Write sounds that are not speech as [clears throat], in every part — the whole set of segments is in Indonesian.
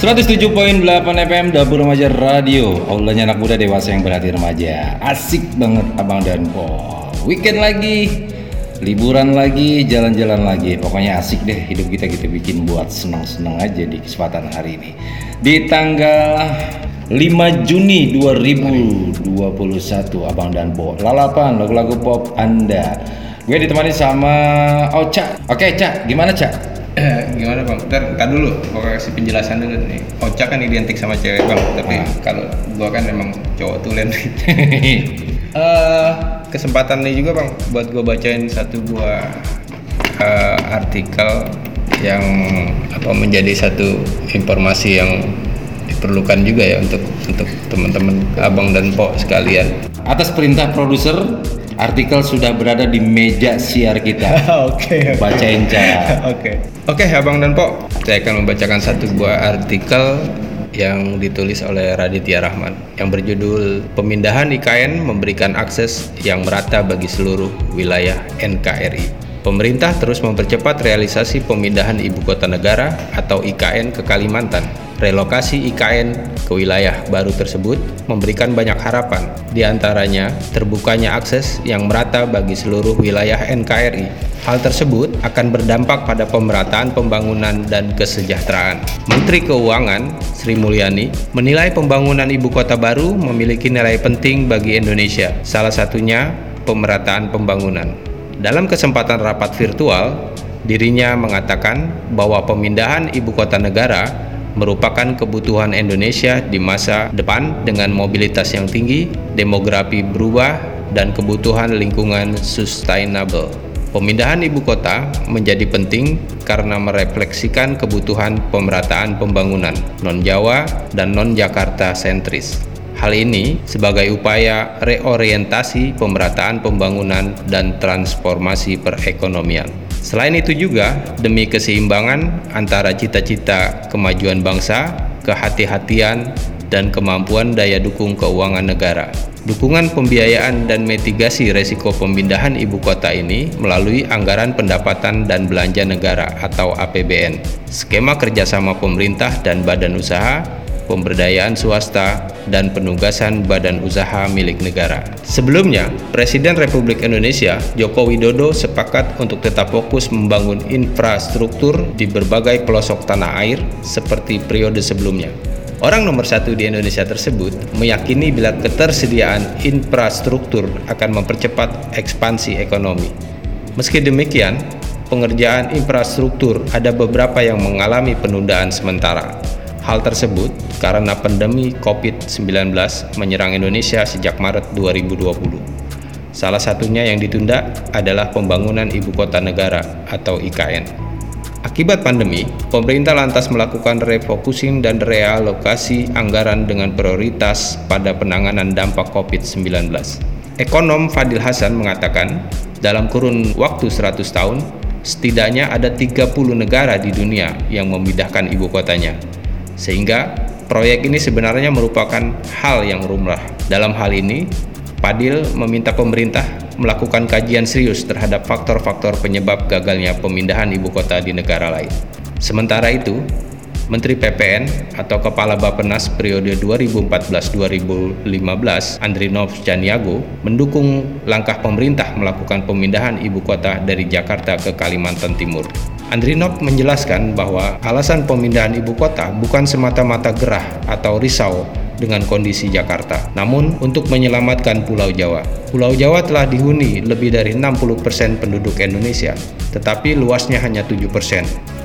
107.8 FM Dapur Remaja Radio. Aulanya anak muda dewasa yang berhati remaja. Asik banget abang dan po Weekend lagi Liburan lagi, jalan-jalan lagi. Pokoknya asik deh hidup kita kita bikin buat senang-senang aja di kesempatan hari ini. Di tanggal 5 Juni 2021 Abang dan Po Lalapan lagu-lagu pop Anda. Gue ditemani sama Ocha. Oke Cak, gimana Cak? [clears throat] Gimana bang? Ntar, ntar dulu, gua kasih penjelasan dulu nih. Ocha kan identik sama cewek bang, tapi Ah. kalau gua kan memang cowok tulen. [laughs] Eh, kesempatan ini juga bang, buat gua bacain satu buah eh, artikel yang apa menjadi satu informasi yang diperlukan juga ya untuk untuk teman-teman abang dan po sekalian. Atas perintah produser, artikel sudah berada di meja siar kita. [laughs] Oke. Bacain Cak. Oke. Oke, Abang dan Po. Saya akan membacakan satu buah artikel yang ditulis oleh Raditya Rahman yang berjudul Pemindahan IKN memberikan akses yang merata bagi seluruh wilayah NKRI. Pemerintah terus mempercepat realisasi pemindahan ibu kota negara atau IKN ke Kalimantan. Relokasi IKN ke wilayah baru tersebut memberikan banyak harapan, di antaranya terbukanya akses yang merata bagi seluruh wilayah NKRI. Hal tersebut akan berdampak pada pemerataan pembangunan dan kesejahteraan. Menteri Keuangan Sri Mulyani menilai pembangunan ibu kota baru memiliki nilai penting bagi Indonesia, salah satunya pemerataan pembangunan. Dalam kesempatan rapat virtual, dirinya mengatakan bahwa pemindahan ibu kota negara merupakan kebutuhan Indonesia di masa depan dengan mobilitas yang tinggi, demografi berubah, dan kebutuhan lingkungan sustainable. Pemindahan ibu kota menjadi penting karena merefleksikan kebutuhan pemerataan pembangunan non-Jawa dan non-Jakarta sentris. Hal ini sebagai upaya reorientasi pemerataan pembangunan dan transformasi perekonomian. Selain itu juga demi keseimbangan antara cita-cita kemajuan bangsa, kehati-hatian, dan kemampuan daya dukung keuangan negara. Dukungan pembiayaan dan mitigasi resiko pemindahan ibu kota ini melalui anggaran pendapatan dan belanja negara atau APBN, skema kerjasama pemerintah dan badan usaha, pemberdayaan swasta, dan penugasan badan usaha milik negara. Sebelumnya, Presiden Republik Indonesia Joko Widodo sepakat untuk tetap fokus membangun infrastruktur di berbagai pelosok tanah air seperti periode sebelumnya. Orang nomor satu di Indonesia tersebut meyakini bila ketersediaan infrastruktur akan mempercepat ekspansi ekonomi. Meski demikian, pengerjaan infrastruktur ada beberapa yang mengalami penundaan sementara. Hal tersebut karena pandemi COVID-19 menyerang Indonesia sejak Maret 2020. Salah satunya yang ditunda adalah pembangunan ibu kota negara atau IKN. Akibat pandemi, pemerintah lantas melakukan refocusing dan realokasi anggaran dengan prioritas pada penanganan dampak COVID-19. Ekonom Fadil Hasan mengatakan, dalam kurun waktu 100 tahun, setidaknya ada 30 negara di dunia yang memindahkan ibu kotanya. Sehingga proyek ini sebenarnya merupakan hal yang lumrah. Dalam hal ini, Fadil meminta pemerintah melakukan kajian serius terhadap faktor-faktor penyebab gagalnya pemindahan ibu kota di negara lain. Sementara itu, Menteri PPN atau Kepala Bappenas periode 2014-2015, Andrinov Caniago, mendukung langkah pemerintah melakukan pemindahan ibu kota dari Jakarta ke Kalimantan Timur. Andrinov menjelaskan bahwa alasan pemindahan ibu kota bukan semata-mata gerah atau risau dengan kondisi Jakarta, namun untuk menyelamatkan Pulau Jawa. Pulau Jawa telah dihuni lebih dari 60% penduduk Indonesia, tetapi luasnya hanya 7%,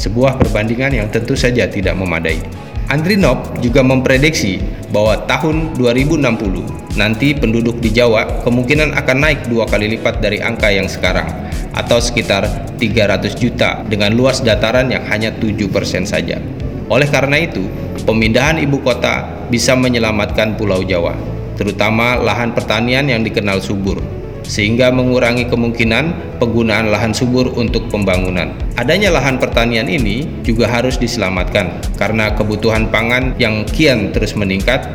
sebuah perbandingan yang tentu saja tidak memadai. Andrinov juga memprediksi bahwa tahun 2060 nanti penduduk di Jawa kemungkinan akan naik dua kali lipat dari angka yang sekarang atau sekitar 300 juta dengan luas dataran yang hanya 7% saja. Oleh karena itu, pemindahan ibu kota bisa menyelamatkan Pulau Jawa, terutama lahan pertanian yang dikenal subur, sehingga mengurangi kemungkinan penggunaan lahan subur untuk pembangunan. Adanya lahan pertanian ini juga harus diselamatkan karena kebutuhan pangan yang kian terus meningkat.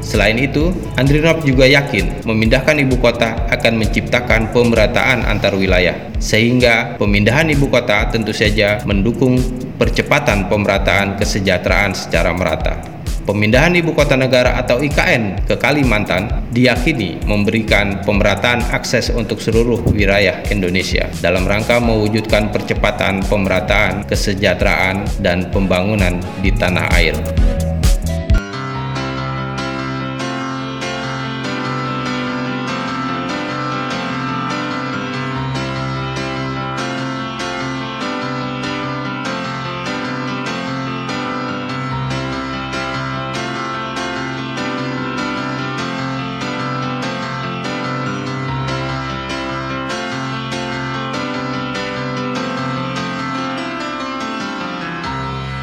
Selain itu, Andrinov juga yakin memindahkan ibu kota akan menciptakan pemerataan antar wilayah, sehingga pemindahan ibu kota tentu saja mendukung percepatan pemerataan kesejahteraan secara merata. Pemindahan ibu kota negara atau IKN ke Kalimantan diyakini memberikan pemerataan akses untuk seluruh wilayah Indonesia dalam rangka mewujudkan percepatan pemerataan kesejahteraan dan pembangunan di tanah air.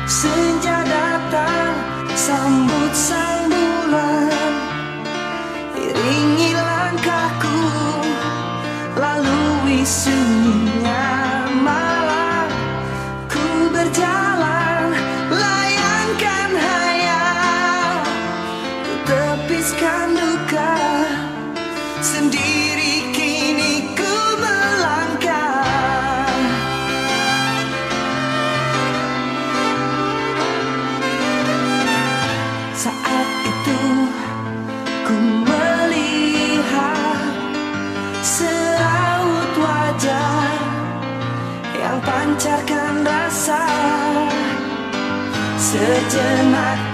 Senja datang sambut sang bulan Iringi langkahku lalui sunyinya Sejenak aku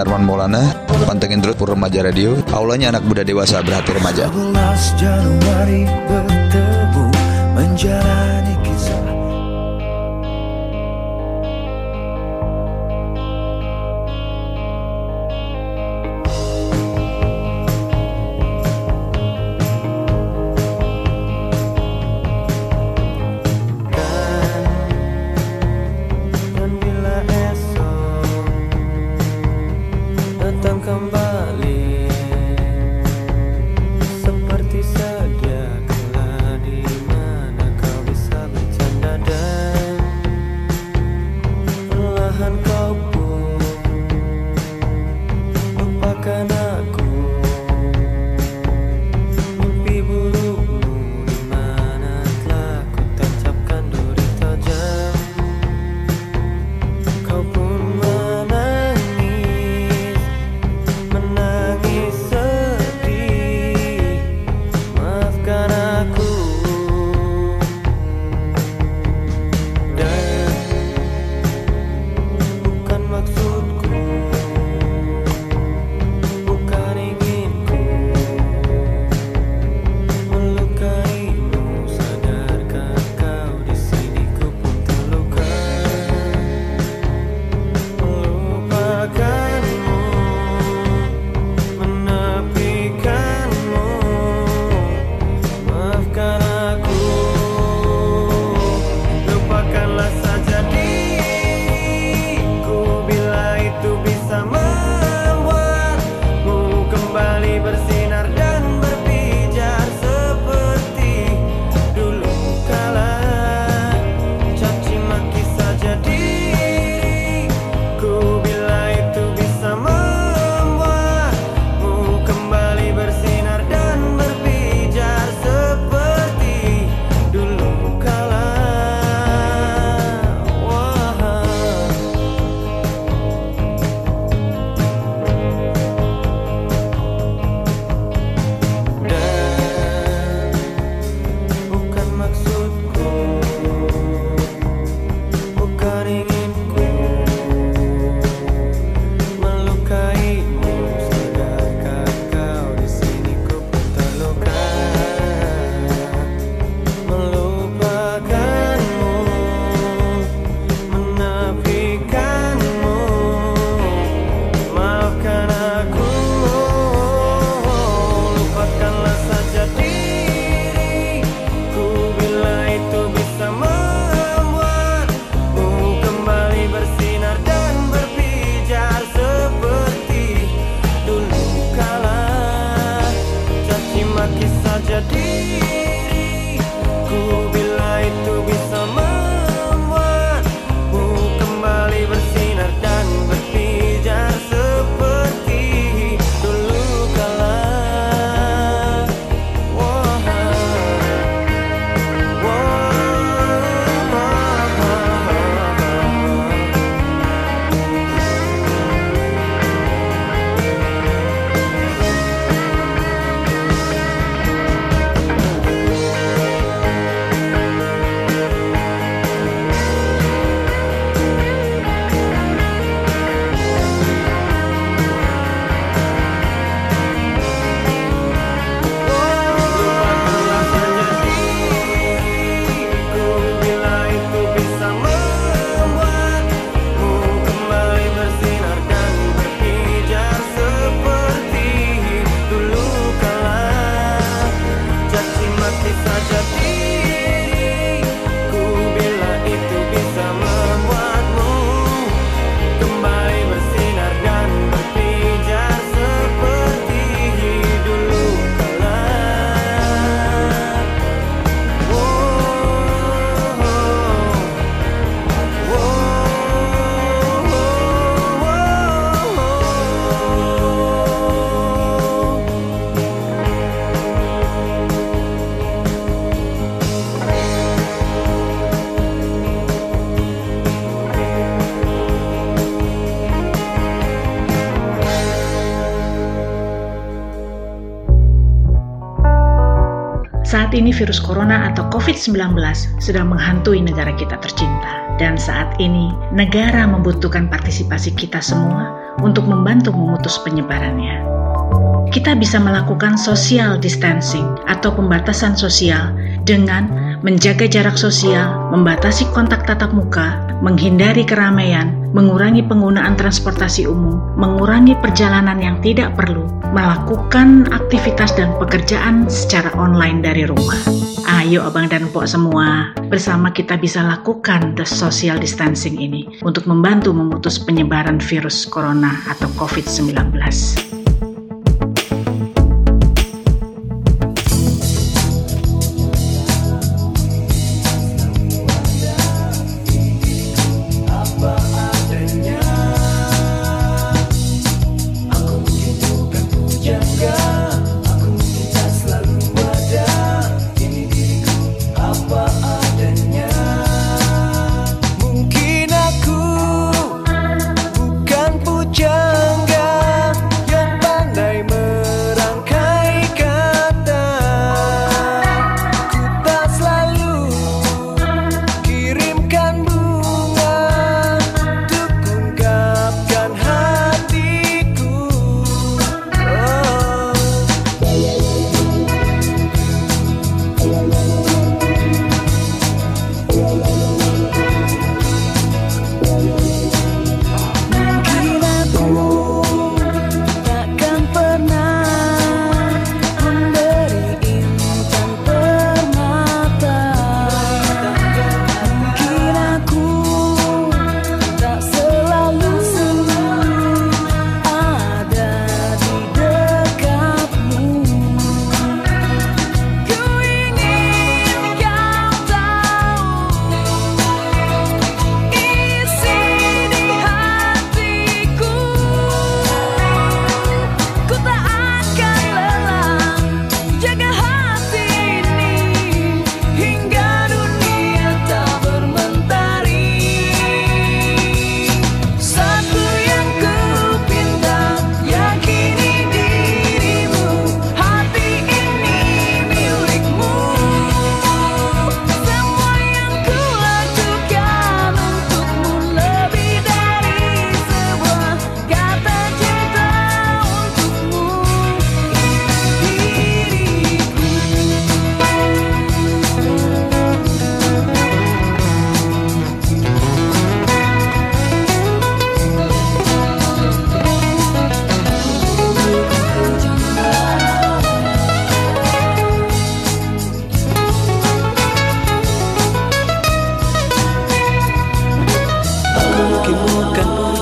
saya Arman Maulana. Pantengin terus Pur Remaja Radio. Aulanya anak muda dewasa berhati remaja. 11 Januari bertemu menjalani Saat ini virus corona atau COVID-19 sedang menghantui negara kita tercinta. Dan saat ini, negara membutuhkan partisipasi kita semua untuk membantu memutus penyebarannya. Kita bisa melakukan social distancing atau pembatasan sosial dengan menjaga jarak sosial, membatasi kontak tatap muka, menghindari keramaian, mengurangi penggunaan transportasi umum, mengurangi perjalanan yang tidak perlu, melakukan aktivitas dan pekerjaan secara online dari rumah. Ayo abang dan pok semua, bersama kita bisa lakukan the social distancing ini untuk membantu memutus penyebaran virus corona atau COVID-19.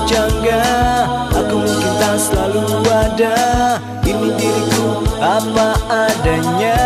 Pujangga Aku mungkin tak selalu ada. Ini diriku apa adanya